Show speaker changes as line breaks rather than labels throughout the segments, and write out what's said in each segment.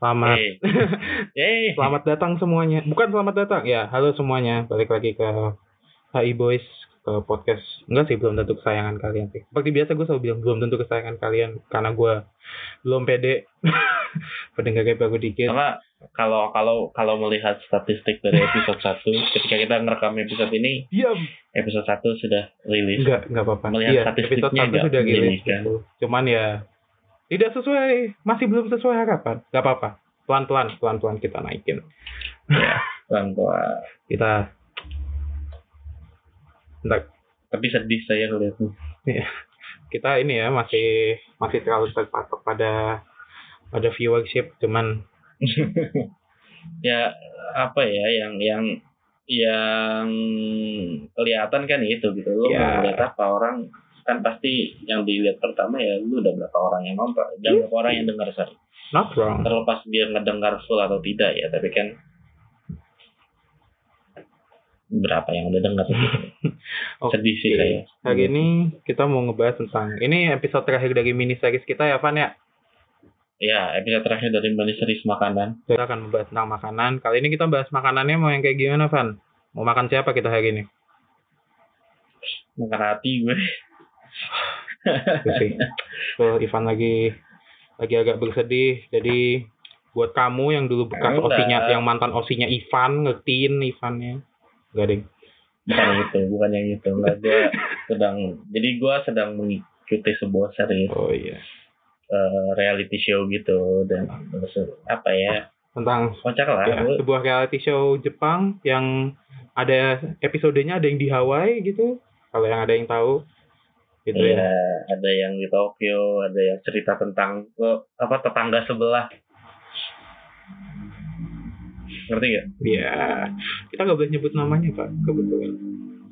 Selamat.
Eh.
selamat datang semuanya. Bukan selamat datang. Ya, halo semuanya. Balik lagi ke HI Boys ke podcast. Enggak sih, belum tentu kesayangan kalian sih. Seperti biasa gue selalu bilang belum tentu kesayangan kalian karena gue belum pede. Pendengarnya baru dikit.
Karena kalau kalau kalau melihat statistik dari episode 1 ketika kita ngerekam episode ini
Diam.
episode 1 sudah rilis.
Enggak, enggak apa-apa.
Melihat
Iya,
statistiknya
episode satu
enggak
sudah rilis.
rilis, kan?
gitu. Cuman ya tidak sesuai, masih belum sesuai harapan. Enggak apa-apa. Pelan-pelan, pelan-pelan kita naikin.
Ya, pelan-pelan.
Kita Bentar,
Tapi sedih saya ngeliatnya.
kita ini ya masih masih terlalu terpatok pada pada viewership cuman
ya apa ya yang yang yang kelihatan kan itu gitu lo
Ya.
mau lihat apa orang kan pasti yang dilihat pertama ya lu udah berapa orang yang nonton? Dan berapa orang yang dengar sorry?
Not wrong.
Terlepas dia ngedengar full atau tidak ya tapi kan berapa yang udah dengar gitu.
Oke.
sedih sih saya
hari ini kita mau ngebahas tentang ini episode terakhir dari mini series kita ya Van ya?
Ya episode terakhir dari mini series makanan.
Kita akan membahas tentang makanan. Kali ini kita bahas makanannya mau yang kayak gimana Van? Mau makan siapa kita hari ini?
Makan hati gue
Tuh, Ivan lagi lagi agak bersedih jadi buat kamu yang dulu bekas
Enggak.
osinya yang mantan osinya Ivan ngertiin Ivannya. Gak deh
bukan yang itu bukan yang itu. Nggak gue sedang jadi gue sedang mengikuti sebuah series
oh iya.
eh, reality show gitu dan apa ya?
Tentang
kocak lah
ya, sebuah reality show Jepang yang ada episodenya ada yang di Hawaii gitu. Kalau yang ada yang tahu gitu
Iya,
ya
ada yang di Tokyo, ada yang cerita tentang eh, apa tetangga sebelah. Ngerti gak?
Iya kita nggak boleh nyebut namanya pak kebetulan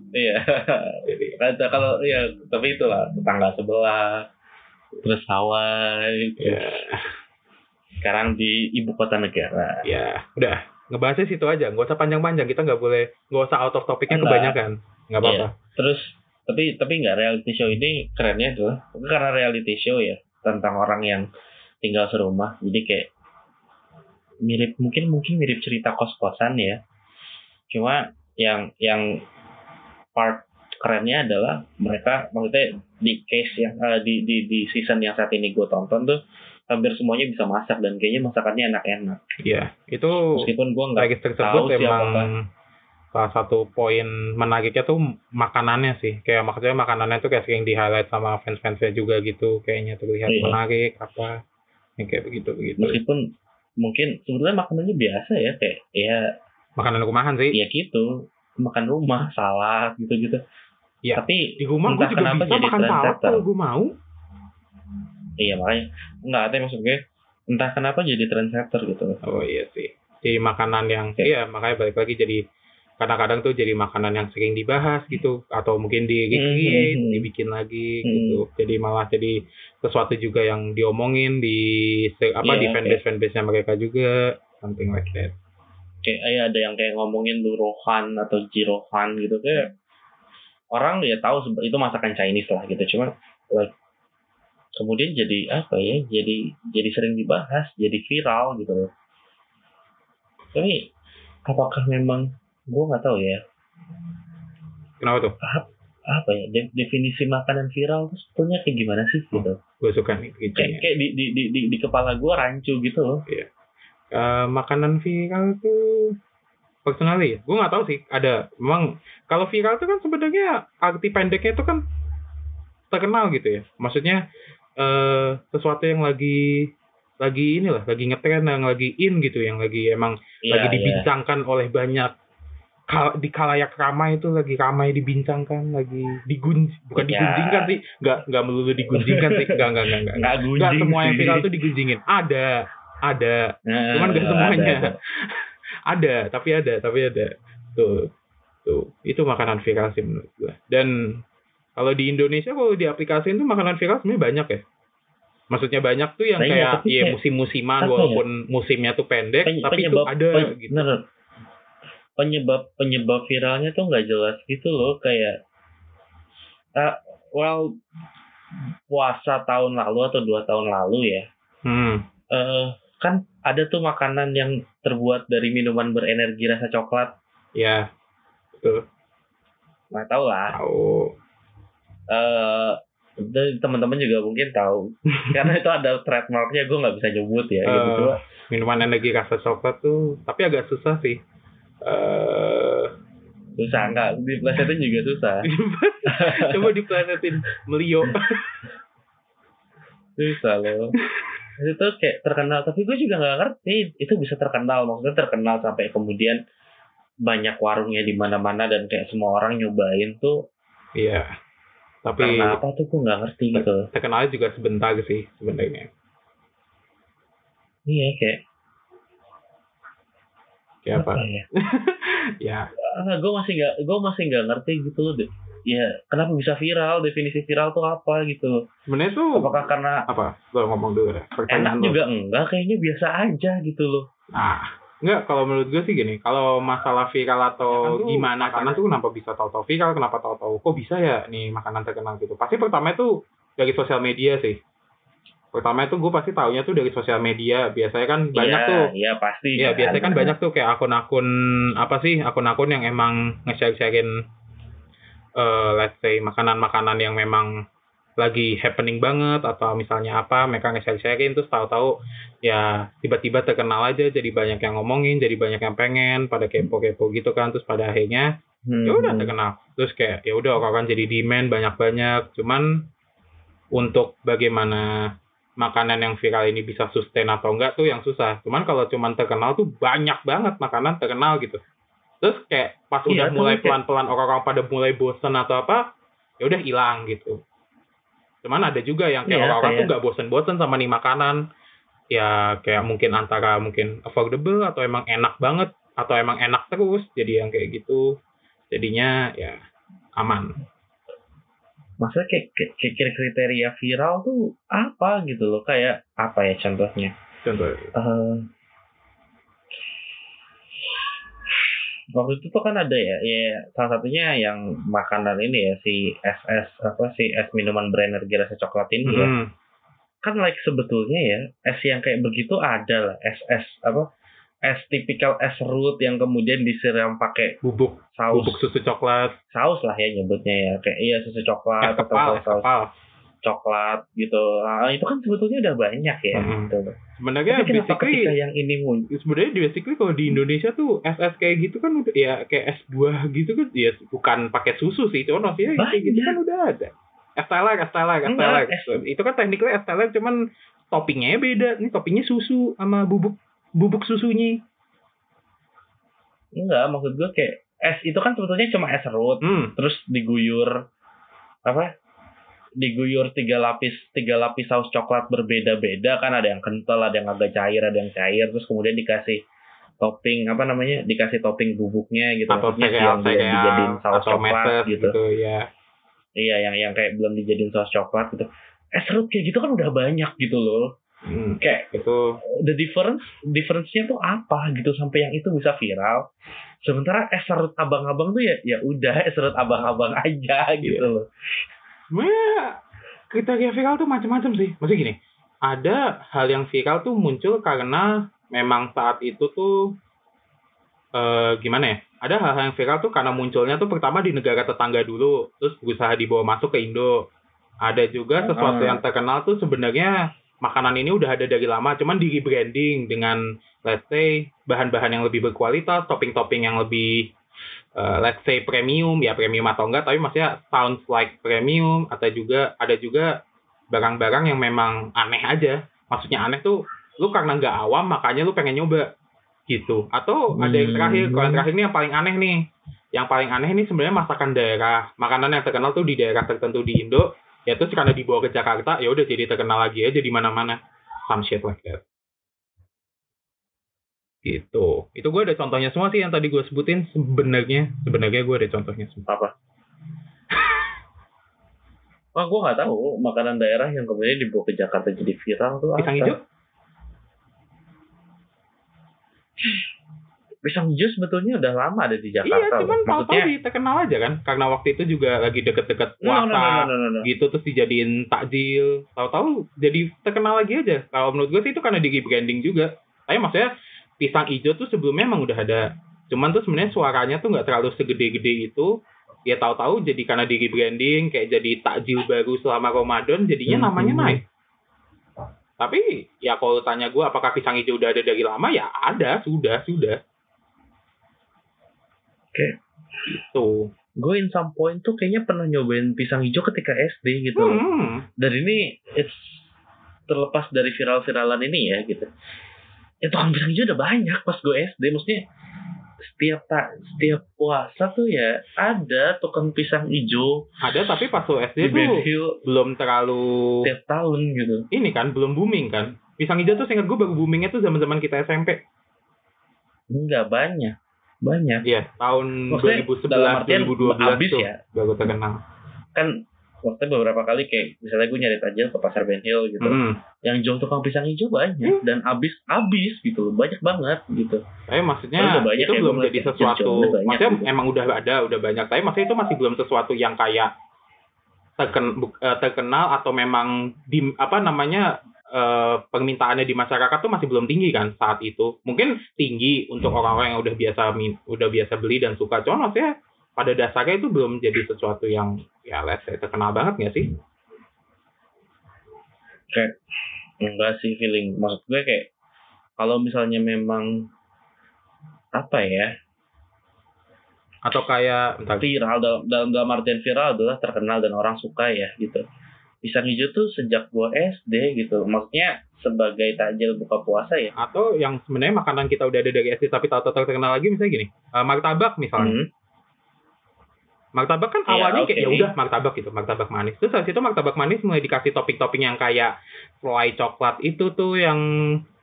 Iya.
jadi
Ada kalau ya tapi itulah tetangga sebelah. Terus Hawaii.
ya
terus Sekarang di ibu kota negara.
ya udah ngebahasnya situ aja nggak usah panjang-panjang kita nggak boleh nggak usah out of topicnya
Enggak.
kebanyakan nggak apa-apa
Iya. Terus tapi tapi nggak reality show ini kerennya adalah karena reality show ya tentang orang yang tinggal serumah. Jadi kayak mirip mungkin mungkin mirip cerita kos-kosan ya. Cuma yang yang part kerennya adalah mereka maksudnya di case yang eh, di di di season yang saat ini gue tonton tuh hampir semuanya bisa masak dan kayaknya masakannya enak-enak.
Iya itu
Meskipun gue nggak
tersebut
tahu
emang
apakah-
salah satu poin menariknya tuh makanannya sih. Kayak maksudnya makanannya tuh kayak sering di highlight sama fans-fansnya juga gitu. Kayaknya terlihat
Iya.
menarik apa yang kayak begitu begitu
meskipun mungkin sebetulnya makanannya biasa ya kayak ya
makanan rumahan sih.
ya gitu. Makan rumah salad gitu gitu
Iya.
tapi
di rumah gue
entah
juga
kenapa
bisa
jadi
makan salad kalau gue mau.
Iya makanya nggak tapi maksud gue entah kenapa jadi trendsetter gitu.
Oh iya sih. Jadi makanan yang
Oke.
iya makanya balik lagi jadi kadang-kadang tuh jadi makanan yang sering dibahas gitu atau mungkin di recreate
Mhm.
dibikin lagi
Mhm.
gitu. Jadi malah jadi sesuatu juga yang diomongin di apa
Iya,
di fanbase fanbase nya mereka juga. Something like that.
Kayak eh, ada yang kayak ngomongin lurohan atau jirohan gitu kayak orang ya tahu itu masakan Chinese lah gitu. Cuma like kemudian jadi apa ya jadi jadi sering dibahas jadi viral gitu. Loh tapi apakah memang gue nggak tahu ya.
Kenapa tuh?
Apa ya? De- definisi makanan viral tuh sebetulnya kayak gimana sih gitu?
Gue suka nih gitu
kayak kayak di di di di, di kepala gue rancu gitu loh.
Eh, makanan viral tuh personally gue nggak tahu sih ada. Memang kalau viral tuh kan sebenarnya arti pendeknya itu kan terkenal gitu ya. Maksudnya eh sesuatu yang lagi lagi inilah lagi ngetren yang lagi in gitu yang lagi emang
Iya,
lagi
iya.
dibincangkan oleh banyak kal- di kalayak ramai itu lagi ramai dibincangkan lagi digun bukan
Ya.
digunjingkan sih nggak nggak melulu digunjingkan sih nggak nggak nggak nggak.
Nggak
nggak semua yang viral tuh digunjingin. Ada ada.
Nah,
cuman gak
ada,
semuanya.
ada.
ada tapi ada tapi ada. Tuh tuh. Itu makanan viral sih menurut gua. Dan kalau di Indonesia kalau di aplikasi itu makanan viral sebenarnya banyak ya. Maksudnya banyak tuh yang
Banyak,
kayak
tapi
ya musim-musiman
apa ya?
walaupun musimnya tuh pendek
Peny-
tapi itu ada gitu.
bener. Penyebab penyebab viralnya tuh nggak jelas gitu loh kayak ah, well puasa tahun lalu atau dua tahun lalu ya
hmm
eh kan ada tuh makanan yang terbuat dari minuman berenergi rasa coklat.
Ya, betul.
Nggak tahu lah.
Tahu.
eh dan teman-teman juga mungkin tahu karena itu ada trademarknya gue nggak bisa nyebut ya gitu
Eh, minuman energi rasa coklat tuh, tapi agak susah sih. Eh,
susah nggak diplesetin juga susah
coba diplesetin melio.
susah loh itu tuh kayak terkenal tapi gue juga nggak ngerti itu bisa terkenal maksudnya terkenal sampai kemudian banyak warungnya di mana-mana dan kayak semua orang nyobain tuh
Iya. Tapi
karena apa tuh gue nggak ngerti gitu
terkenalnya juga sebentar sih sebenarnya.
iya kayak
Kayak apa?
ya
Ya,
gue masih nggak gue masih nggak ngerti gitu loh deh ya kenapa bisa viral definisi viral tuh apa gitu
sebenarnya tuh
apakah karena
apa? Lo ngomong dulu deh.
enak
lo.
juga enggak kayaknya biasa aja gitu loh
Nah, enggak kalau menurut gue sih gini, kalau masalah viral atau
Ya kan
gimana
makanan.
karena tuh kenapa bisa tahu-tahu viral, kenapa tahu-tahu kok bisa ya nih makanan terkenal gitu. Pasti pertama itu dari sosial media sih. Pertama itu gue pasti taunya tuh dari sosial media. Biasanya kan banyak
Iya,
tuh
iya pasti
Iya, biasanya kan banyak tuh kayak akun-akun apa sih? Akun-akun yang emang nge-share-sharein eh let's say makanan-makanan yang memang lagi happening banget atau misalnya apa mereka nge-share-sharein terus tahu-tahu ya tiba-tiba terkenal aja jadi banyak yang ngomongin, jadi banyak yang pengen pada kepo-kepo gitu kan terus pada akhirnya
Hmm,
ya udah
hmm.
terkenal. Terus kayak ya udah orang jadi demand banyak-banyak. Cuman untuk bagaimana makanan yang viral ini bisa sustain atau enggak tuh yang susah. Cuman kalau cuman terkenal tuh banyak banget makanan terkenal gitu. Terus kayak pas
Iya,
udah
tuh
mulai pelan-pelan orang-orang pada mulai bosen atau apa, ya udah hilang gitu. Cuman ada juga yang kayak
Iya,
orang-orang tuh
kayak-
nggak bosen-bosen sama nih makanan. Ya kayak mungkin antara mungkin affordable atau emang enak banget atau emang enak terus jadi yang kayak gitu jadinya ya aman
maksudnya kayak, kayak, kayak kriteria viral tuh apa gitu loh? Kayak apa ya contohnya?
Contoh.
Eh, waktu itu tuh kan ada ya, ya salah satunya yang makanan ini ya si SS apa si es minuman berenergi rasa coklat ini ya.
Hmm,
kan like sebetulnya ya es yang kayak begitu ada lah es es apa es tipikal es root yang kemudian disiram pakai
bubuk.
saus.
Bubuk susu coklat.
Saus lah ya nyebutnya ya. Kayak iya susu coklat
es
atau
kepal es
saus
kepal.
coklat gitu. Nah, itu kan sebetulnya udah banyak ya
Mm-mm.
gitu.
sebenarnya
Tapi
basically
yang ini muncul
sebenarnya basically kalau di Indonesia tuh es es kayak gitu kan udah ya kayak es buah gitu kan ya bukan pakai susu sih cuma maksudnya gitu kan udah ada. Es teler es teler es teler itu kan tekniknya es teler cuman toppingnya beda. Nih toppingnya susu sama bubuk bubuk susunya.
Enggak maksud gue kayak es itu kan sebetulnya cuma es root
hmm.
terus diguyur apa? Diguyur tiga lapis tiga lapis saus coklat berbeda-beda kan ada yang kental ada yang agak cair ada yang cair terus kemudian dikasih topping apa namanya dikasih topping bubuknya gitu.
Atau
Maksudnya yang belum dijadiin saus coklat gitu.
gitu ya
iya yang yang kayak belum dijadiin saus coklat gitu. Es root kayak gitu kan udah banyak gitu loh
hmm.
kayak
itu
the difference difference-nya tuh apa gitu sampai yang itu bisa viral sementara es serut abang-abang tuh ya ya udah es serut abang-abang aja gitu
Iya.
loh
sebenarnya kriteria viral tuh macam-macam sih. Maksudnya gini, ada hal yang viral tuh muncul karena memang saat itu tuh eh gimana ya? Ada hal-hal yang viral tuh karena munculnya tuh pertama di negara tetangga dulu, terus berusaha dibawa masuk ke Indo. Ada juga sesuatu
Hmm.
yang terkenal tuh sebenarnya makanan ini udah ada dari lama, cuman di rebranding dengan let's say bahan-bahan yang lebih berkualitas, topping-topping yang lebih uh, let's say premium ya premium atau enggak tapi maksudnya sounds like premium atau juga ada juga barang-barang yang memang aneh aja. Maksudnya aneh tuh lu karena nggak awam makanya lu pengen nyoba gitu. Atau ada yang terakhir kalau yang terakhir ini yang paling aneh nih. Yang paling aneh ini sebenarnya masakan daerah. Makanan yang terkenal tuh di daerah tertentu di Indo ya terus karena dibawa ke Jakarta ya udah jadi terkenal lagi aja di mana-mana. Some shit like that. Gitu. Itu gue ada contohnya semua sih yang tadi gue sebutin sebenarnya. Sebenarnya gue ada contohnya semua.
Apa? Wah, gue nggak tahu. Makanan daerah yang kemudian dibawa ke Jakarta jadi viral tuh
pisang hijau
pisang hijau sebetulnya udah lama ada di Jakarta.
iya, cuman tahu-tahu terkenal aja kan. Karena waktu itu juga lagi deket-deket
no, no,
puasa.
no, no, no, no, no.
gitu terus dijadiin takjil tahu-tahu jadi terkenal lagi aja kalau menurut gue sih itu karena di rebranding juga tapi maksudnya pisang hijau tuh sebelumnya emang udah ada cuman tuh sebenarnya suaranya tuh nggak terlalu segede-gede itu ya tahu-tahu jadi karena di rebranding kayak jadi takjil baru selama Ramadan jadinya
Hmm.
namanya naik tapi ya kalau tanya gue apakah pisang hijau udah ada dari lama ya ada sudah sudah
Oke.
Tuh.
Gue in some point tuh kayaknya pernah nyobain pisang hijau ketika SD gitu.
Hmm.
Dan ini it's terlepas dari viral-viralan ini ya gitu. Ya tukang pisang hijau udah banyak pas gue SD. Maksudnya setiap tak setiap puasa tuh ya ada tukang pisang hijau
Ada tapi pas lu SD tuh
Hill
belum terlalu
setiap tahun gitu.
ini kan belum booming kan pisang hijau tuh seingat gue baru boomingnya tuh zaman zaman kita SMP
Enggak banyak. Banyak.
iya tahun
Maksudnya
2011
dalam artian
2012
habis
tuh
ya.
baru terkenal
Kan waktu beberapa kali kayak misalnya gue nyari tajil ke pasar Ben Hill gitu.
Hmm.
Yang jual tukang pisang hijau banyak
Hmm.
dan habis habis gitu loh. Banyak banget gitu.
tapi maksudnya
udah banyak
itu
ya,
belum jadi sesuatu
banyak
maksudnya
gitu.
emang udah ada udah banyak tapi maksudnya itu masih belum sesuatu yang kayak terken, eh, terkenal atau memang di apa namanya eh, permintaannya di masyarakat tuh masih belum tinggi kan saat itu. Mungkin tinggi untuk orang-orang yang udah biasa udah biasa beli dan suka. Cuman maksudnya pada dasarnya itu belum jadi sesuatu yang ya let's say terkenal banget nggak sih?
Enggak sih feeling. Maksud gue kayak kalau misalnya memang apa ya?
Atau kayak
viral dalam, dalam dalam artian viral adalah terkenal dan orang suka ya gitu. Pisang hijau tuh sejak gua SD gitu. Maksudnya sebagai takjil buka puasa ya.
atau yang sebenarnya makanan kita udah ada dari SD tapi tahu-tahu terkenal lagi misalnya gini eh, martabak misalnya
Hmm.
Martabak kan
Iya,
awalnya kayak
oke.
ya udah martabak gitu, martabak manis. Terus habis itu martabak manis mulai dikasih topping-topping yang kayak selai coklat itu tuh yang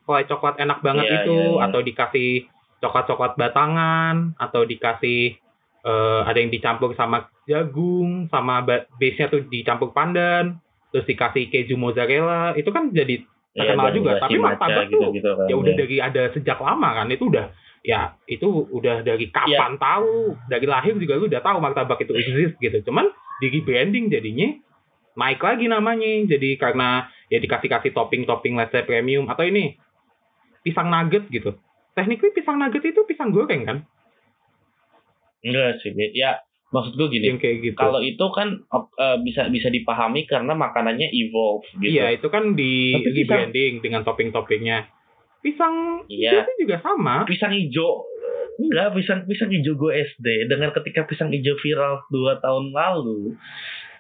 selai coklat enak banget
Iya,
itu
iya, iya.
atau dikasih coklat-coklat batangan atau dikasih eh, ada yang dicampur sama jagung sama ba- base-nya tuh dicampur pandan terus dikasih keju mozzarella itu kan jadi
Ya,
Terkenal
dan
juga, tapi martabak tuh
gitu-gitu kan.
ya udah dari ada sejak lama kan itu udah ya itu udah dari kapan tahu dari lahir juga lu udah tahu martabak itu exist gitu. Cuman di rebranding jadinya naik lagi namanya jadi karena ya dikasih kasih topping topping let's say premium atau ini pisang nugget gitu. Tekniknya pisang nugget itu pisang goreng kan?
Enggak sih. Ya maksud gue gini.
yang kayak gitu
Kalau itu kan eh, bisa bisa dipahami karena makanannya evolve gitu.
iya itu kan di
Tapi pisang-
rebranding dengan topping toppingnya pisang
Iya.
itu juga sama
pisang hijau enggak pisang pisang hijau gue SD dengan ketika pisang hijau viral dua tahun lalu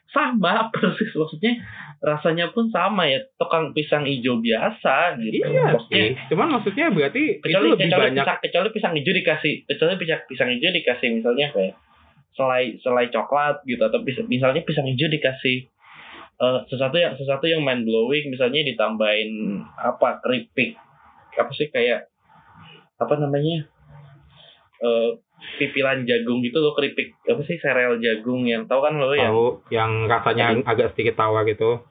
sama persis maksudnya rasanya pun sama ya tukang pisang hijau biasa gitu
iya
maksudnya
sih cuman maksudnya berarti
kecuali
itu lebih
kecuali
banyak
pisang, kecuali pisang hijau dikasih kecuali pisang pisang hijau dikasih misalnya kayak selai selai coklat gitu atau misalnya pisang hijau dikasih eh, sesuatu yang sesuatu yang mind blowing misalnya ditambahin apa keripik apa sih kayak apa namanya eh pipilan jagung gitu loh keripik apa sih sereal jagung yang tahu kan lo ya
tahu yang rasanya agak sedikit tawar gitu.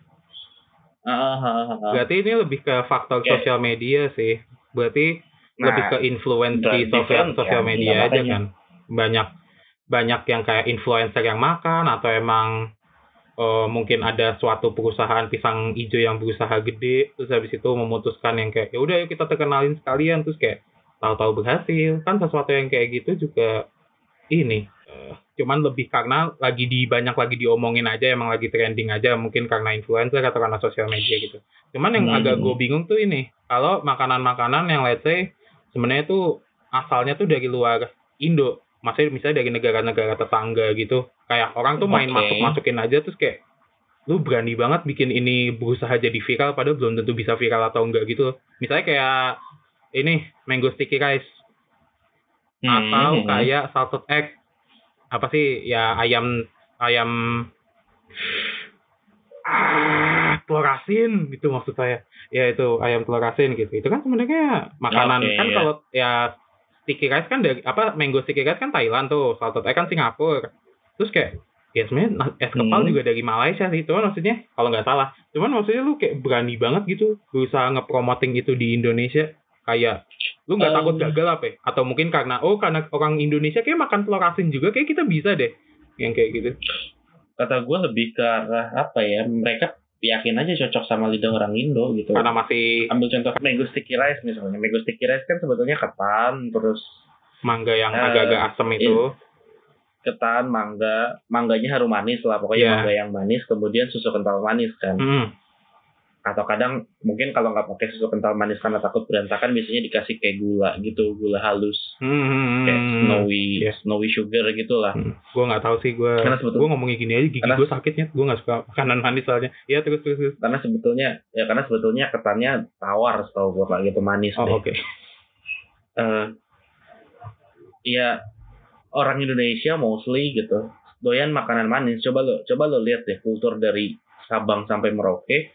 Ah.
Berarti ini lebih ke faktor
Oke.
sosial media sih. Berarti
Nah,
lebih ke influence di sosial
different
sosial
kan,
media aja kan. Banyak banyak yang kayak influencer yang makan atau emang eh, mungkin ada suatu perusahaan pisang hijau yang berusaha gede terus habis itu memutuskan yang kayak ya udah yuk kita terkenalin sekalian. Terus kayak tahu-tahu berhasil. Kan sesuatu yang kayak gitu juga ini eh, cuman lebih karena lagi di banyak lagi diomongin aja emang lagi trending aja mungkin karena influencer atau karena sosial media gitu. Cuman yang
Hmm.
agak gue bingung tuh ini kalau makanan-makanan yang let's say sebenarnya tuh asalnya tuh dari luar Indo maksudnya misalnya dari negara-negara tetangga gitu kayak orang tuh main
Oke.
masuk masukin aja terus kayak lu berani banget bikin ini berusaha jadi viral padahal belum tentu bisa viral atau enggak gitu misalnya kayak ini mango sticky rice.
Hmm,
atau kayak salted egg. Apa sih? Ya ayam ayam ah telur asin gitu maksud saya. Ya itu ayam telur asin gitu. Itu kan sebenarnya makanan.
Oke,
kan
ya.
kalau ya sticky rice kan dari apa mango sticky rice kan Thailand tuh salted egg kan Singapura terus kayak ya sebenarnya na- es kepal
Hmm.
juga dari Malaysia sih cuman maksudnya kalau nggak salah cuman maksudnya lu kayak berani banget gitu berusaha ngepromoting itu di Indonesia kayak Lu nggak
Um,
takut gagal apa? ya? Atau mungkin karena oh karena orang Indonesia kayak makan telur asin juga kayak kita bisa deh yang kayak gitu.
kata gue lebih ke arah apa ya mereka yakin aja cocok sama lidah orang Indo gitu
Karena masih
ambil contoh mango sticky rice misalnya mango sticky rice kan sebetulnya ketan terus
mangga yang
Eh,
agak-agak asam itu.
ketan mangga mangganya harum manis lah pokoknya
Iya.
mangga yang manis kemudian susu kental manis kan
Hmm.
Atau kadang mungkin kalau nggak pakai susu kental manis karena takut berantakan biasanya dikasih kayak gula gitu gula halus
Hmm, hmm,
kayak
hmm.
snowy
Iya.
snowy sugar gitulah
Hmm. Gue nggak tahu sih gue.
Karena sebetulnya-
Gue ngomongin gini aja gigi gue sakitnya. Gue nggak suka makanan manis soalnya. Iya terus terus. terus.
karena sebetulnya ya karena sebetulnya ketannya tawar setahu gue kayak gitu manis
Oh
deh.
oke.
eh ya orang Indonesia mostly gitu doyan makanan manis coba lo coba lo lihat deh kultur dari Sabang sampai Merauke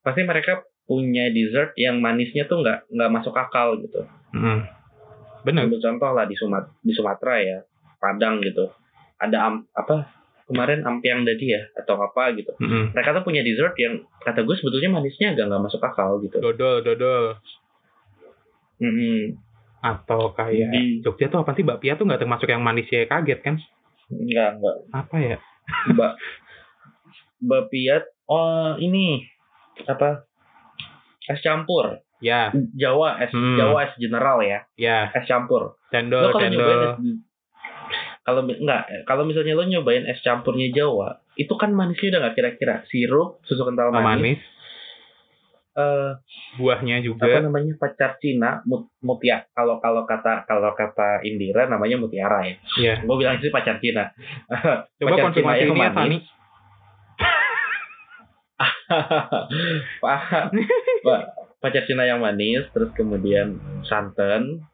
pasti mereka punya dessert yang manisnya tuh nggak nggak masuk akal gitu
Hmm.
Ambil contoh lah di Sumat di Sumatera ya Padang gitu ada am, apa kemarin ampiang dadi ya atau apa gitu
Hmm.
mereka tuh punya dessert yang kata gue sebetulnya manisnya agak nggak masuk akal gitu
Dodol dodol.
Mm-mm.
Atau kayak
Di-
Jogja tuh apa sih bakpia tuh nggak termasuk yang manisnya kaget kan?
nggak nggak
Apa ya?
Mbak Piat oh ini apa es campur
Ya,
Jawa es
Hmm.
Jawa es general ya
ya.
es campur lo
Cendol
kalau nyobain
cendol.
es kalau enggak kalau misalnya lo nyobain es campurnya Jawa itu kan manisnya udah nggak kira-kira sirup susu kental
Sama
manis,
manis.
eh,
Buahnya
apa
juga.
namanya pacar Cina mut, mutia kalau kalau kata kalau kata Indira namanya mutiara ya
Iya.
gue bilang sih pacar Cina
Coba
Pacar
konfirmasi
Cina
ini ya. Tani.
Pak, Pak, pacar Cina yang manis, terus kemudian santan,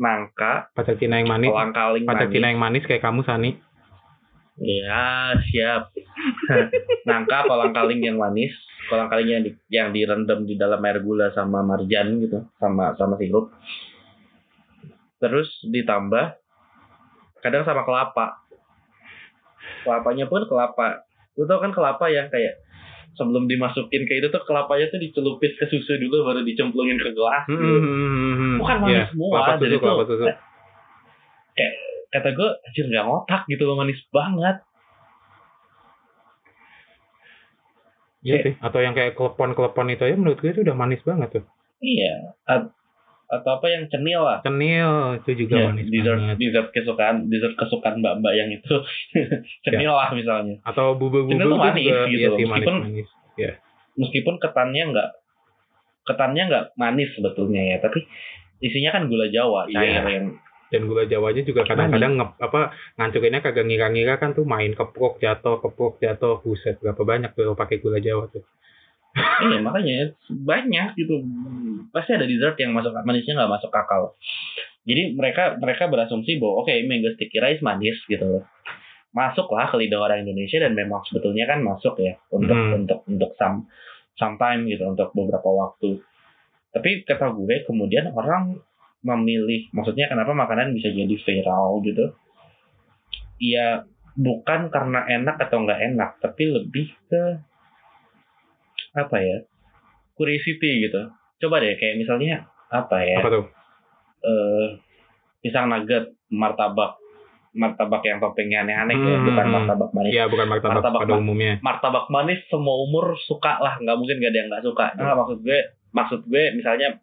nangka,
Pacar Cina yang manis.
kolang kaling
Pacar
manis.
Cina yang manis kayak kamu Sani.
Ya, siap. nangka, kolang kaling yang manis, kolang kaling yang di, yang direndam di dalam air gula sama marjan gitu, sama sama sirup. Terus ditambah kadang sama kelapa. Kelapanya pun kelapa. Lu tau kan kelapa yang kayak sebelum dimasukin ke itu tuh kelapanya tuh dicelupin ke susu dulu baru dicemplungin ke gelas.
Hmm,
gitu.
hmm, hmm, hmm.
Bukan manis
Iya,
semua,
Kelapa
jadi
susu, kelapa
tuh-
susu.
Kata gue, anjir nggak ngotak gitu loh manis banget.
Iya sih. Atau yang kayak kelepon-kelepon itu aja menurut gue itu udah manis banget tuh.
Iya. Atau apa yang cenil lah.
Cenil itu juga
Ya,
manis
dessert,
banget.
dessert kesukaan dessert kesukaan mbak-mbak yang itu cenil lah misalnya.
Atau bubur-bubur
Cenil tuh
juga
manis gitu
iya sih
Meskipun-
manis-manis.
Meskipun ketannya nggak ketannya nggak manis sebetulnya ya, tapi isinya kan gula Jawa cair
Iya.
yang
Dan gula Jawanya juga kadang-kadang nge, apa ngancurinnya kagak ngira-ngira kan tuh main keprok jatuh, keprok jatuh, buset berapa banyak tuh pakai gula Jawa tuh.
Iya makanya banyak gitu. Pasti ada dessert yang masuk manisnya nggak masuk akal. Jadi mereka mereka berasumsi bahwa oke mango sticky rice manis gitu loh. Masuklah ke lidah orang Indonesia dan memang sebetulnya kan masuk ya untuk
Hmm.
untuk untuk some sometime gitu untuk beberapa waktu. Tapi kata gue kemudian orang memilih maksudnya kenapa makanan bisa jadi viral gitu? Ya bukan karena enak atau nggak enak tapi lebih ke apa ya curiosity gitu coba deh kayak misalnya apa ya
Apa tuh?
eh pisang nugget martabak martabak yang toppingnya aneh-aneh ya
Hmm,
bukan
hmm.
martabak manis
Iya bukan martabak,
Martabak
pada
ma-
umumnya.
martabak manis semua umur suka lah nggak mungkin gak ada yang nggak suka nah, maksud gue maksud gue misalnya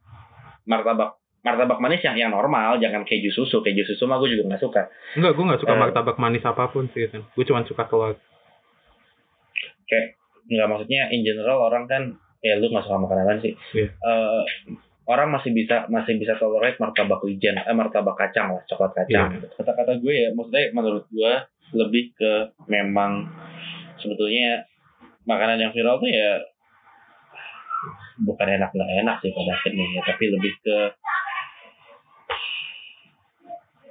martabak martabak manis yang yang normal jangan keju susu keju susu mah gue juga nggak suka
Enggak, gue nggak suka
Eh.
martabak manis apa pun sih. Kan. Gue cuma suka telur.
Nggak maksudnya in general orang kan ya lu nggak suka makanan apa sih
Iya.
Eh, orang masih bisa masih bisa tolerate martabak wijen eh martabak kacang lah coklat kacang
Iya.
kata-kata gue ya maksudnya menurut gue lebih ke memang sebetulnya makanan yang viral tuh ya bukan enak nggak enak sih pada akhirnya ya tapi lebih ke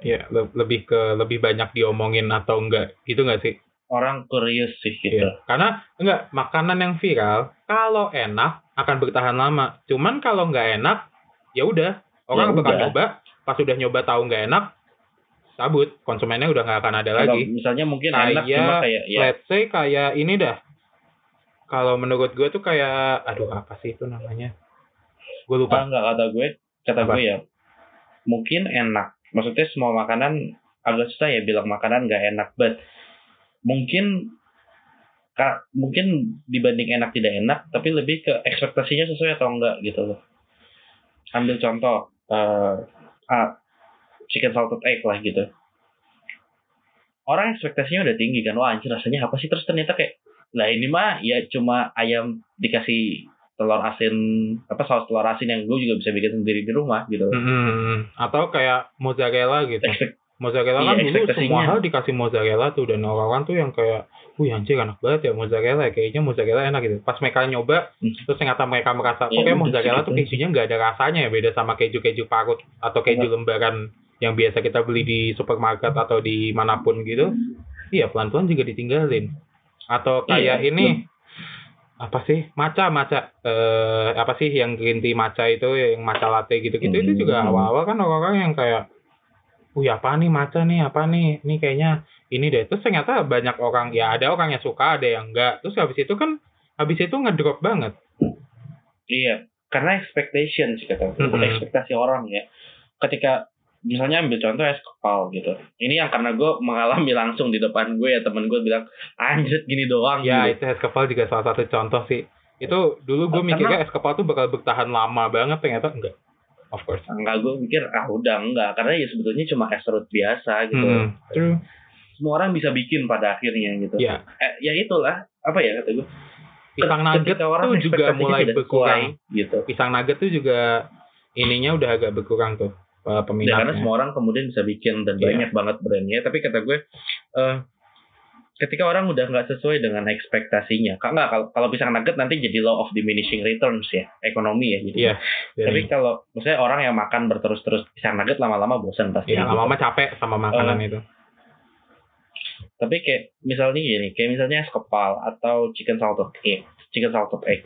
Ya le- lebih ke lebih banyak diomongin atau enggak gitu nggak sih?
Orang curious sih gitu
Iya. Karena enggak makanan yang viral kalau enak akan bertahan lama. Cuman kalau nggak enak ya udah orang
Ya
bakal
udah.
nyoba. Pas udah nyoba tahu nggak enak, cabut. Konsumennya udah nggak akan ada
Kalau
lagi.
misalnya mungkin
Kayak-
enak cuma kayak ya
Let's say kayak ini dah. Kalau menurut gue tuh kayak, aduh apa sih itu namanya? Gue lupa.
ah, nggak kata gue kata
Apa?
gue ya mungkin enak maksudnya semua makanan agak susah ya bilang makanan nggak enak but mungkin ka- mungkin dibanding enak tidak enak tapi lebih ke ekspektasinya sesuai atau enggak gitu loh ambil contoh eh ah, chicken salted egg lah gitu orang ekspektasinya udah tinggi kan wah anjir rasanya apa sih terus ternyata kayak lah ini mah ya cuma ayam dikasih telur asin apa saus telur asin yang gue juga bisa bikin sendiri di rumah gitu
Mm-mm. Atau kayak mozzarella gitu.
Ekspek-
Mozzarella
Iya,
kan dulu
ekspektasinya.
semua hal dikasih mozzarella tuh dan orang-orang tuh yang kayak, wih anjir enak banget ya mozzarella, kayaknya mozzarella enak gitu. Pas mereka nyoba,
Hmm.
terus ternyata mereka merasa, kok
Ya,
kayak
udah
mozzarella tuh kejunya nggak ada rasanya ya, beda sama keju-keju parut atau keju lembaran yang biasa kita beli di supermarket atau di mana pun gitu. Iya pelan-pelan juga ditinggalin. Atau kayak
Iya,
ini apa sih maca maca eh apa sih yang green tea maca itu yang maca latte gitu-gitu itu juga
Hmm.
awal-awal kan orang-orang yang kayak Wih apa nih maca nih apa nih ini kayaknya ini deh terus ternyata banyak orang ya ada orang yang suka ada yang enggak terus habis itu kan habis itu ngedrop banget
Iya, karena expectation sih kata gue.
Mm-mm.
ekspektasi orang ya. Ketika misalnya ambil contoh es kepal gitu. Ini yang karena gue mengalami langsung di depan gue ya temen gue bilang anjir gini doang.
ya
gitu.
itu es kepal juga salah satu contoh sih itu dulu gue mikirnya es kepal tuh bakal bertahan lama banget ternyata enggak of course
Enggak gue mikir ah udah enggak karena ya sebetulnya cuma es serut biasa gitu.
Hmm, true
Semua orang bisa bikin pada akhirnya gitu.
ya
Eh, ya itulah apa ya kata gue.
pisang nugget
orang
tuh juga mulai berkurang
sesuai, gitu.
pisang nugget tuh juga ininya udah agak berkurang tuh eh,
Ya, karena
peminatnya
semua orang kemudian bisa bikin dan
Iya.
banyak banget brandnya. Tapi kata gue, eh ketika orang udah nggak sesuai dengan ekspektasinya, Kak, nggak kalau kalau pisang nugget nanti jadi law of diminishing returns ya, ekonomi ya. Jadi.
Iya,
Tapi
Jadi,
kalau misalnya orang yang makan berterus-terus pisang nugget lama-lama bosan pasti. gitu.
lama-lama capek sama makanan
Eh,
itu
Tapi kayak misalnya gini, kayak misalnya es kepal atau chicken salted egg, chicken salted egg.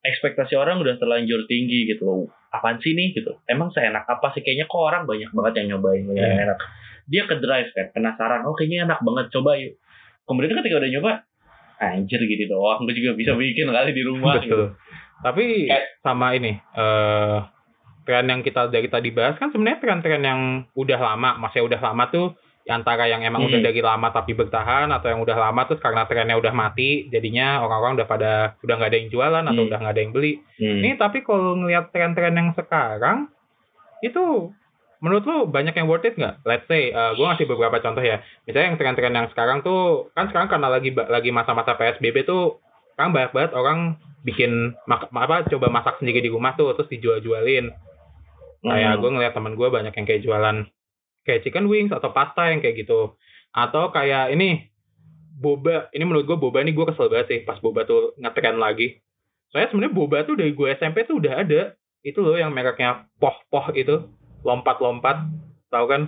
Ekspektasi orang udah terlanjur tinggi gitu loh. Apaan sih nih gitu? Emang seenak apa sih? Kayaknya kok orang banyak banget yang nyobain yang
Iya.
enak. Dia ke drive kan, penasaran. Oh kayaknya enak banget, coba yuk. Kemudian ketika udah nyoba, anjir gini doang. Gue juga bisa bikin kali di rumah. gitu.
Betul. Tapi
Kayak-
sama ini eh tren yang kita dari tadi bahas kan sebenarnya tren-tren yang udah lama, masih udah lama tuh antara yang emang
Hmm.
udah dari lama tapi bertahan atau yang udah lama terus karena trennya udah mati jadinya orang-orang udah pada udah nggak ada yang jualan atau
Hmm.
udah nggak ada yang beli.
Hmm.
Ini tapi kalau ngelihat tren-tren yang sekarang itu menurut lu banyak yang worth it nggak? Let's say, gue ngasih beberapa contoh ya. Misalnya yang tren-tren yang sekarang tuh kan sekarang karena lagi lagi masa-masa PSBB tuh kan banyak banget orang bikin mak- apa coba masak sendiri di rumah tuh terus dijual-jualin. Kayak
Hmm.
gue ngeliat temen gue banyak yang kayak jualan kayak chicken wings atau pasta yang kayak gitu. Atau kayak ini boba. Ini menurut gue boba ini gue kesel banget sih pas boba tuh ngetren lagi. Soalnya sebenarnya boba tuh dari gue SMP tuh udah ada. Itu loh yang mereknya poh-poh itu. Lompat-lompat. Tahu kan?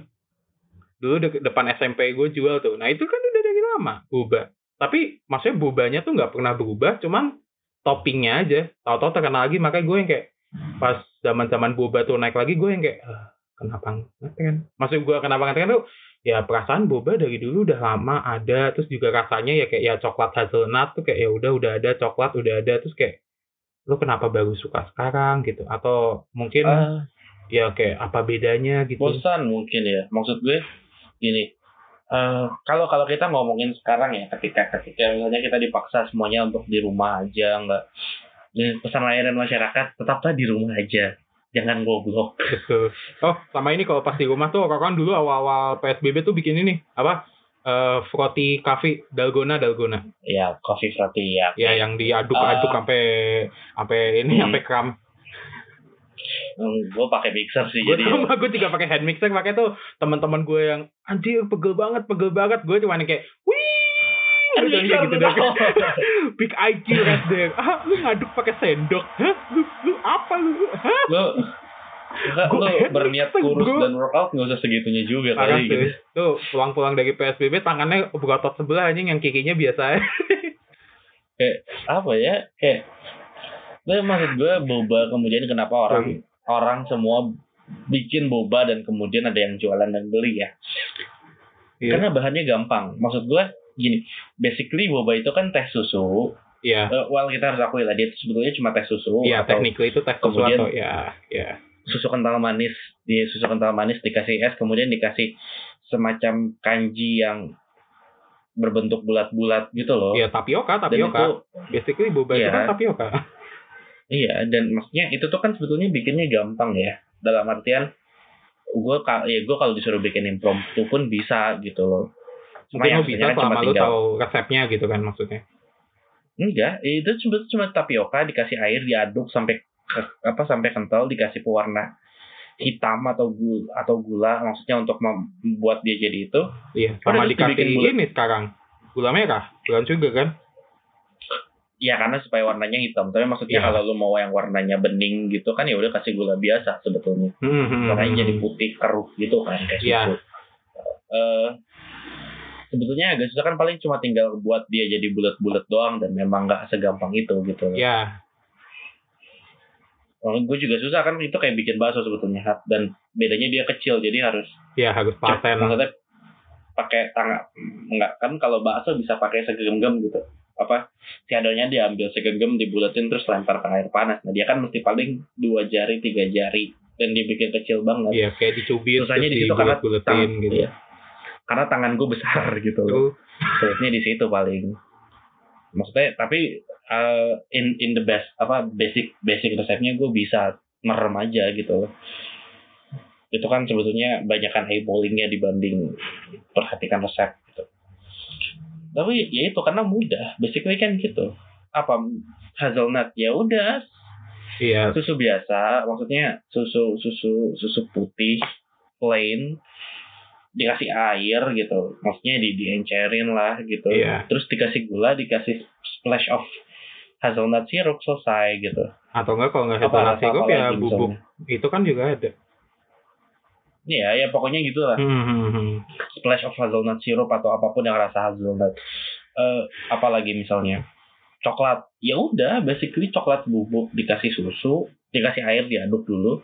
Dulu de- depan SMP gue jual tuh. Nah itu kan udah dari lama boba. Tapi maksudnya bobanya tuh nggak pernah berubah. Cuman toppingnya aja. Tahu-tahu terkenal lagi makanya gue yang kayak pas zaman-zaman boba tuh naik lagi gue yang kayak "Ah, kenapa ngetren? Maksud gue kenapa ngetren tuh ya perasaan boba dari dulu udah lama ada terus juga rasanya ya kayak ya coklat hazelnut tuh kayak ya udah udah ada coklat udah ada terus kayak lu kenapa baru suka sekarang gitu atau mungkin
Ah,
ya kayak apa bedanya gitu
bosan mungkin ya maksud gue gini eh, kalau kalau kita ngomongin sekarang ya ketika ketika misalnya kita dipaksa semuanya untuk di rumah aja nggak pesan layanan masyarakat tetaplah di rumah aja jangan goblok
Betul. Oh, sama ini kalau pas di rumah tuh kan dulu awal-awal PSBB tuh bikin ini apa? Eh froti coffee dalgona dalgona.
ya coffee frati ya
Ya yang diaduk-aduk
Ah.
sampai sampai ini
Hmm.
sampai kram.
Gue pakai mixer sih
Gue
jadi
sama gue juga pakai hand mixer pakai tuh teman-teman gue yang anjir pegel banget pegel banget gue cuma kayak wih gitu, gitu, gitu. big IQ right there ah lu ngaduk pakai sendok hah lu, lu apa lu hah Gua
lo
hand
berniat kurus
bro.
dan workout nggak usah segitunya juga
Parah
kali
sih.
gitu.
Tuh pulang-pulang dari PSBB tangannya berotot sebelah anjing yang kikinya biasa.
Apa ya? Kayak Nah, maksud gue boba kemudian kenapa orang orang semua bikin boba dan kemudian ada yang jualan dan beli ya?
Iya.
Karena bahannya gampang. Maksud gue gini, basically boba itu kan teh susu.
Iya.
Eh, well kita harus akui lah dia itu sebetulnya cuma teh susu.
Iya,
atau
technically itu tes
kemudian-
sesuatu ya, ya.
susu kental manis di susu kental manis dikasih es kemudian dikasih semacam kanji yang berbentuk bulat-bulat gitu loh
Iya tapioka,
dan
tapioka.
itu
Basically boba itu
Iya.
kan tapioka.
Iya dan maksudnya itu tuh kan sebetulnya bikinnya gampang ya dalam artian gue ya gue kalau disuruh bikin impromptu pun bisa gitu loh Cuma
Mungkin
yang
lo bisa
sebenarnya
selama lo
tinggal-
tahu resepnya gitu kan maksudnya.
Enggak, itu cuma cuma tapioka dikasih air diaduk sampai ke- apa sampai kental dikasih pewarna hitam atau gula atau gula maksudnya untuk membuat dia jadi itu.
Iya, sama dikasih
bulat.
ini sekarang. Gula merah, bukan juga kan?
Ya karena supaya warnanya hitam. Tapi maksudnya
Iya.
kalau lu mau yang warnanya bening gitu kan ya udah kasih gula biasa sebetulnya.
Hmm, hmm, hmm.
jadi putih keruh gitu kan kayak
Iya.
susu. Eh, sebetulnya agak susah kan paling cuma tinggal buat dia jadi bulat-bulat doang dan memang nggak segampang itu gitu.
Ya,
Kalau gue juga susah kan itu kayak bikin bakso sebetulnya dan bedanya dia kecil jadi harus
ya harus paten.
maksudnya pakai tangan enggak kan kalau bakso bisa pakai segenggam gitu apa si adonya diambil segenggam dibulatin terus lempar ke air panas. Nah dia kan mesti paling dua jari tiga jari. Dan dibikin kecil banget.
Iya, kayak dicubit
Susahnya di situ karena tangan-
gitu.
iya. karena tangan gue besar gitu loh. Sulitnya di situ paling. Maksudnya tapi uh, in in the best apa basic basic resepnya gue bisa merem aja gitu loh. Itu kan sebetulnya banyakkan eyeballingnya dibanding perhatikan resep tapi ya itu karena mudah. Basically kan gitu. Apa hazelnut? Ya udah.
Iya,
susu biasa maksudnya susu susu susu putih plain. Dikasih air gitu. Maksudnya di diencerin lah gitu.
Iya.
terus dikasih gula dikasih splash of hazelnut syrup selesai gitu.
Atau enggak kalau nggak
Apa-
hazelnut sirup ya bubuk. itu kan juga ada.
Iya ya pokoknya gitu lah
Hmm, hmm, hmm.
splash of hazelnut syrup atau apa pun yang rasa hazelnut eh apalagi misalnya coklat ya udah basically coklat bubuk dikasih susu dikasih air diaduk dulu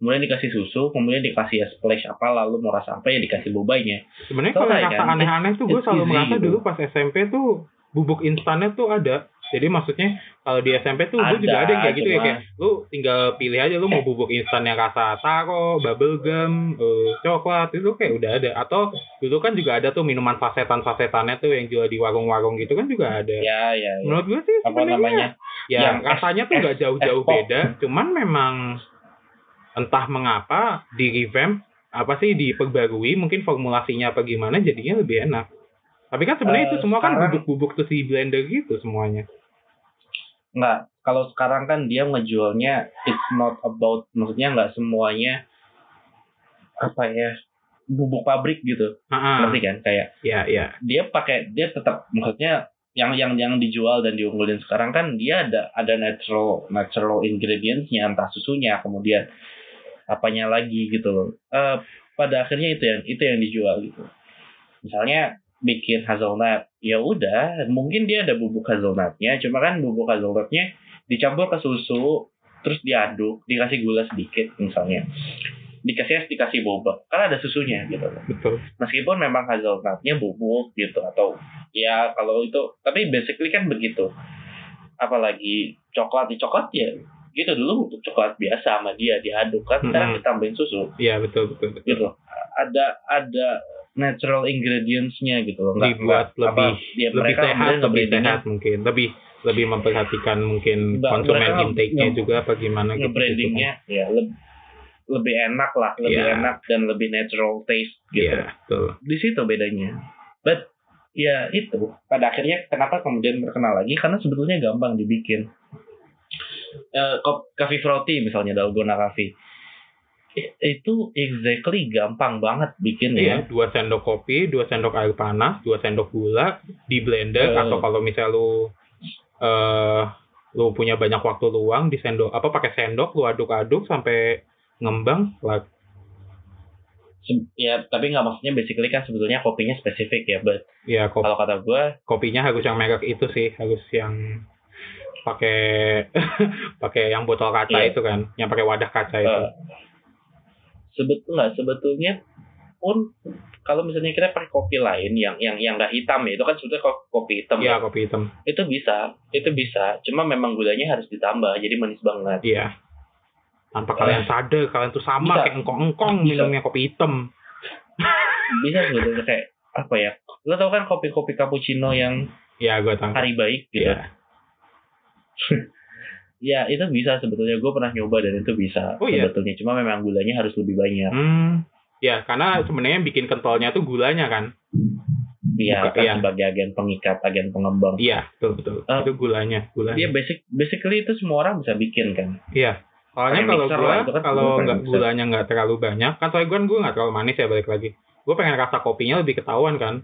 kemudian dikasih susu kemudian dikasih ya splash apa lalu mau rasa apa ya dikasih bobainya
Sebenarnya kalau rasa
kan?
aneh-aneh tuh gue selalu merasa
gitu.
dulu pas SMP tuh bubuk instannya tuh ada. Jadi maksudnya kalau di SMP tuh gue juga
Ada,
yang kayak gitu ya kayak lu tinggal pilih aja lu mau bubuk instan yang rasa taro, bubble gum, eh, coklat itu kayak udah ada. Atau dulu kan juga ada tuh minuman sasetan-sasetannya tuh yang jual di warung-warung gitu kan juga ada.
ya ya, ya.
Menurut gue sih
apa namanya
ya
Yang
rasanya tuh nggak jauh-jauh beda, cuman memang entah mengapa di revamp apa sih diperbarui mungkin formulasinya apa gimana jadinya lebih enak. Tapi kan sebenarnya
Eh,
itu semua kan bubuk-bubuk terus di blender gitu semuanya.
Nggak kalau sekarang kan dia ngejualnya it's not about maksudnya nggak semuanya apa ya bubuk pabrik gitu. Ngerti kan? Kayak
ya ya.
dia pakai dia tetap maksudnya yang yang yang dijual dan diunggulin sekarang kan dia ada ada natural natural ingredientsnya entah susunya kemudian apanya lagi gitu loh. Eh, pada akhirnya itu yang itu yang dijual gitu. Misalnya bikin hazelnut ya udah mungkin dia ada bubuk hazelnutnya cuma kan bubuk hazelnutnya dicampur ke susu terus diaduk dikasih gula sedikit misalnya. Dikasih es dikasih boba kan ada susunya gitu.
Betul.
meskipun memang hazelnutnya bubuk gitu atau ya kalau itu tapi basically kan begitu. Apalagi coklat di coklat ya gitu dulu bubuk coklat biasa sama dia diaduk kan sekarang
Mm-mm.
ditambahin susu
Iya betul betul betul.
gitu ada ada natural ingredientsnya gitu loh nggak
Dibuat
apa,
lebih-
ya,
lebih sehat, lebih sehat mungkin, lebih lebih memperhatikan mungkin konsumen intake-nya juga apa gimana gitu.
nge-brandingnya ya lebih lebih enak lah lebih
Iya.
enak dan lebih natural taste gitu
Iya, betul.
di situ bedanya. But ya itu pada akhirnya kenapa kemudian terkenal lagi karena sebetulnya gampang dibikin. Eh kop- coffee frothy misalnya dalgona coffee itu exactly gampang banget bikin ya.
Iya, dua sendok kopi, dua sendok air panas, dua sendok gula di blender
Eh.
atau kalau misal lu eh lu punya banyak waktu luang di sendok apa pakai sendok lu aduk-aduk sampai ngembang lah
Ya tapi nggak maksudnya basically kan sebetulnya kopinya spesifik ya. But
ya
kalau kata gue
kopinya harus yang merek itu sih harus yang pakai pakai yang botol kaca
Iya.
itu kan yang pakai wadah kaca itu.
Eh, sebetulnya sebetulnya pun kalau misalnya kita pakai kopi lain yang yang yang nggak hitam ya itu kan sebetulnya ko- kopi hitam
iya
ya.
kopi hitam.
Itu bisa itu bisa. Cuma memang gulanya harus ditambah jadi manis banget.
Iya. Tanpa kalian sadar kalian tuh sama
Bisa.
kayak engkong-engkong minumnya kopi hitam.
Bisa sebetulnya kayak apa ya? Lo tau kan kopi-kopi cappuccino yang
ya gue tahu
hari baik gitu?
Iya.
Ya itu bisa sebetulnya gue pernah nyoba dan itu bisa
Oh, iya?
sebetulnya cuma memang gulanya harus lebih banyak
hmm ya karena sebenarnya bikin kentalnya tuh gulanya kan
Iya, kan
iya.
sebagai agen pengikat, agen pengembang.
iya betul betul
Eh,
itu gulanya gulanya
Dia basic, basically itu semua orang bisa bikin kan.
Iya. Soalnya kalau
itu kan
kalau nggak gulanya nggak terlalu banyak, kan soalnya gua gua nggak terlalu manis ya balik lagi. Gua pengen rasa kopinya lebih ketahuan kan,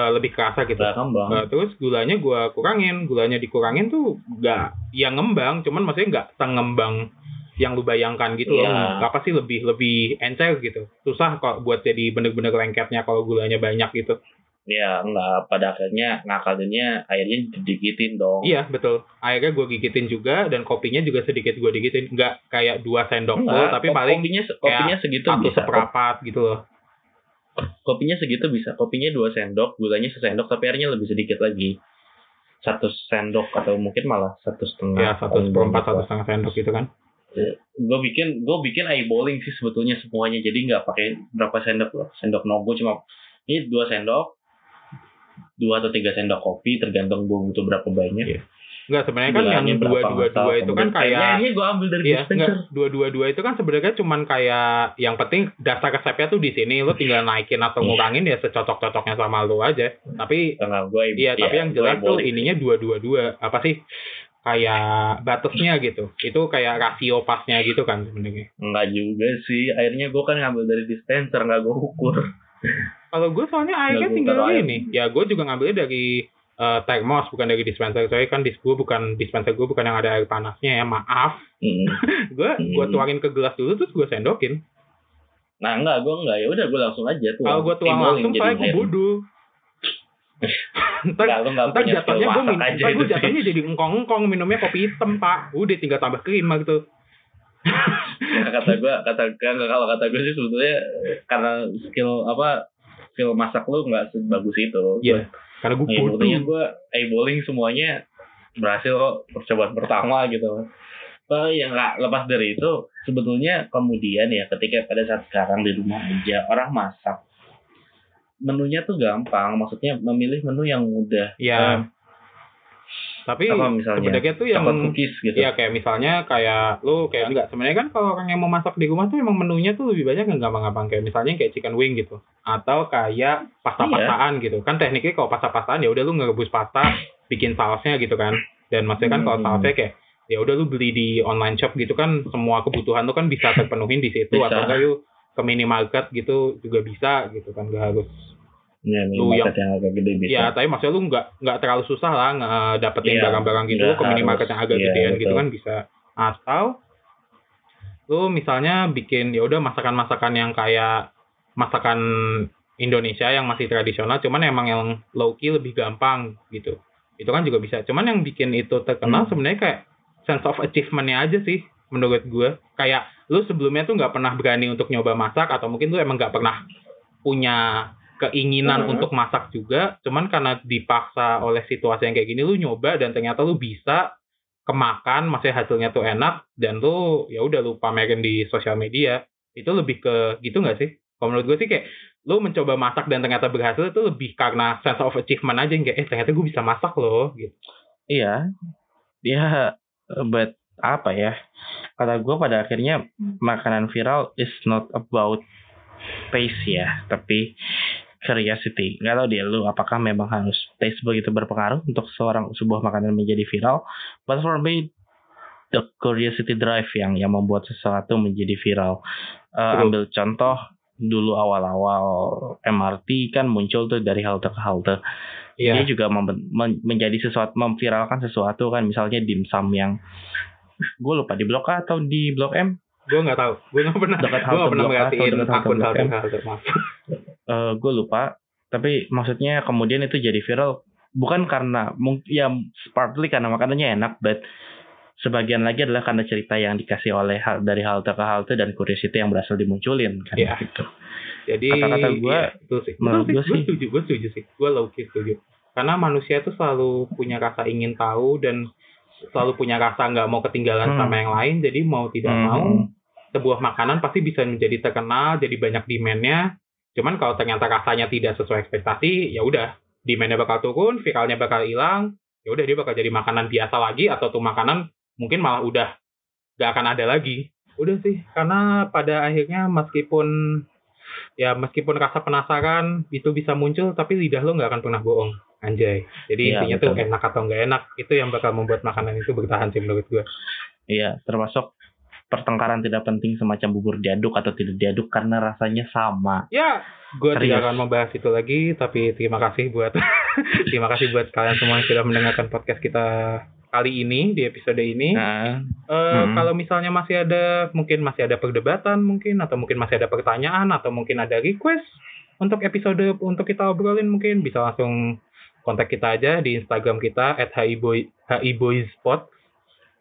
Eh, lebih kerasa gitu. Eh, terus gulanya gua kurangin, gulanya dikurangin tuh nggak yang ngembang, cuman maksudnya nggak sengembang yang lu bayangkan gitu loh.
Iya.
Apa sih lebih lebih encer gitu. Susah kok buat jadi bener-bener lengketnya kalau gulanya banyak gitu.
Ya enggak, pada akhirnya ngakalinnya airnya didikitin dong.
Iya betul. Akhirnya gua gigitin juga dan kopinya juga sedikit gua gigitin. Nggak kayak dua sendok
Enggak,
tapi paling
kopinya kopinya segitu
satu
bisa.
seperempat gitu loh.
Kopinya segitu bisa. Kopinya dua sendok, gulanya sesendok, tapi airnya lebih sedikit lagi. Satu sendok atau mungkin malah satu setengah.
ya satu seperempat satu setengah sendok gitu kan
Gue bikin gue bikin eyeballing sih sebetulnya semuanya. Jadi nggak pakai berapa sendok loh. Sendok nogo cuma ini dua sendok, dua atau tiga sendok kopi tergantung gue butuh berapa banyak.
Iya. Enggak sebenarnya kan yang dua dua dua itu kan kayak
airnya gue ambil dari
Iya, enggak dua dua dua itu kan sebenarnya cuman kayak yang penting dasar resepnya tuh di sini lo tinggal naikin atau
Iya.
ngurangin ya secocok cocoknya sama lo aja. Tapi
gue
iya tapi yang jelas tuh ininya dua dua dua apa sih? Kayak batasnya gitu. Itu kayak rasio pasnya gitu kan sebenarnya.
Enggak juga sih. Airnya gue kan ngambil dari dispenser, nggak gue ukur.
kalau gue soalnya airnya tinggal ini. ya gue juga ngambilnya dari eh, termos bukan dari dispenser soalnya kan dis gue bukan dispenser gue bukan yang ada air panasnya ya maaf
Hmm.
gue gue
Hmm.
tuangin ke gelas dulu terus gue sendokin
Nah enggak, gue enggak. Ya udah gue langsung aja tuh.
kalau gue tuang langsung saya gue bodoh ntar
Enggak, lu enggak
ntar
punya skill
jatuhnya gue minum
aja
ntar gue jatuhnya jadi engkong-engkong minumnya kopi hitam pak udah tinggal tambah krim gitu
kata gue, kata kalau kata gue sih sebetulnya karena skill apa skill masak lu nggak sebagus itu.
Iya, karena gue bodoh.
buktinya gue eyeballing semuanya berhasil kok percobaan pertama gitu. Oh ya nggak lepas dari itu sebetulnya kemudian ya ketika pada saat sekarang di rumah aja orang masak menunya tuh gampang. Maksudnya memilih menu yang mudah.
Ya tapi sebenarnya tuh yang
cookies gitu?
Ya kayak misalnya kayak lu kayak enggak. Sebenarnya kan kalau orang yang mau masak di rumah tuh emang menunya tuh lebih banyak yang gampang-gampang. Kayak misalnya kayak chicken wing gitu. Atau kayak pasta-pastaan gitu. Kan tekniknya kalau pasta-pastaan ya udah lu ngerebus pasta bikin sausnya gitu kan. Dan maksudnya kan kalau
Hmm.
sausnya kayak ya udah lu beli di online shop gitu kan semua kebutuhan lu kan bisa terpenuhin di situ.
Bisa.
atau enggak lu ke minimarket gitu juga bisa gitu kan. Gak harus
ya,
lu
minimarket yang agak gede bisa
Ya, tapi maksudnya lu nggak nggak terlalu susah lah ngedapetin
Iya,
barang-barang gitu
nggak
lu ke minimarket yang agak
Iya,
gedean gitu kan bisa. Atau lu misalnya bikin ya udah masakan-masakan yang kayak masakan Indonesia yang masih tradisional, cuman emang yang low key lebih gampang gitu. Itu kan juga bisa. Cuman yang bikin itu terkenal
Hmm.
sebenarnya kayak sense of achievement-nya aja sih menurut gue. Kayak lu sebelumnya tuh nggak pernah berani untuk nyoba masak atau mungkin lu emang nggak pernah punya keinginan
Hmm.
untuk masak juga, cuman karena dipaksa oleh situasi yang kayak gini lu nyoba dan ternyata lu bisa kemakan, masih hasilnya tuh enak dan lu ya udah lu pamerin di sosial media. Itu lebih ke gitu nggak sih? Kalau menurut gue sih kayak lu mencoba masak dan ternyata berhasil itu lebih karena sense of achievement aja yang kayak eh ternyata gue bisa masak loh gitu.
Iya, dia but apa ya? Kata gue pada akhirnya makanan viral is not about taste ya, tapi curiosity. Gak tau deh lu apakah memang harus taste begitu berpengaruh untuk seorang sebuah makanan menjadi viral. But for me, the curiosity drive yang yang membuat sesuatu menjadi viral.
Betul.
ambil contoh dulu awal-awal MRT kan muncul tuh dari halte ke halte dia
Iya.
juga men- menjadi sesuatu memviralkan sesuatu kan misalnya dimsum yang gue lupa di blok A atau di blok M
Gue nggak tahu. Gue nggak pernah. Gue nggak pernah merhatiin akun halte halte maaf.
Gue lupa tapi maksudnya kemudian itu jadi viral bukan karena mungkin ya partly karena makanannya enak but sebagian lagi adalah karena cerita yang dikasih oleh hal dari halte ke halte dan curiosity yang berhasil dimunculin kan
Iya.
gitu
Jadi
Kata-kata gua,
iya, betul sih.
menurut gua
sih,
sih-
gue setuju, gue setuju sih. Gue low key setuju. Karena manusia itu selalu punya rasa ingin tahu dan selalu punya rasa nggak mau ketinggalan
Hmm.
sama yang lain. Jadi mau tidak
Hmm.
mau sebuah makanan pasti bisa menjadi terkenal, jadi banyak demand-nya. Cuman kalau ternyata rasanya tidak sesuai ekspektasi, ya udah, demand-nya bakal turun, viralnya bakal hilang, ya udah dia bakal jadi makanan biasa lagi atau tuh makanan mungkin malah udah gak akan ada lagi. Udah sih, karena pada akhirnya meskipun ya meskipun rasa penasaran itu bisa muncul, tapi lidah lo nggak akan pernah bohong. Anjay. Jadi
Iya,
intinya tuh
betul.
enak atau nggak enak, itu yang bakal membuat makanan itu bertahan sih menurut gue.
Iya, termasuk pertengkaran tidak penting semacam bubur diaduk atau tidak diaduk karena rasanya sama.
Ya, gue tidak akan membahas itu lagi, tapi terima kasih buat terima kasih buat kalian semua yang sudah mendengarkan podcast kita kali ini di episode ini.
Nah,
Eh,
Mm-mm.
Kalau misalnya masih ada, mungkin masih ada perdebatan mungkin, atau mungkin masih ada pertanyaan, atau mungkin ada request untuk episode untuk kita obrolin mungkin bisa langsung kontak kita aja di Instagram kita at hiboy hiboyspot.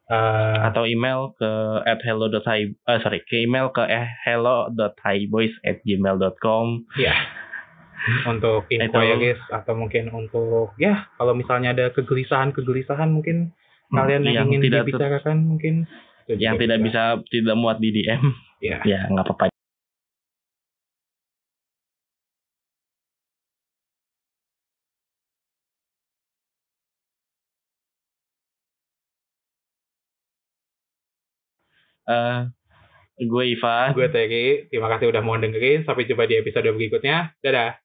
Eh,
atau email ke at hello.hi eh, sorry ke email ke eh, hello.highboys at gmail.com
ya untuk inquiries atau mungkin untuk ya kalau misalnya ada kegelisahan-kegelisahan mungkin kalian yang, ingin
tidak
dibicarakan mungkin.
Yang tidak bisa. tidak muat di DM
ya
ya nggak apa-apa Eh, gue Iva.
Gue Terry terima kasih udah mau dengerin. Sampai jumpa di episode berikutnya. Dadah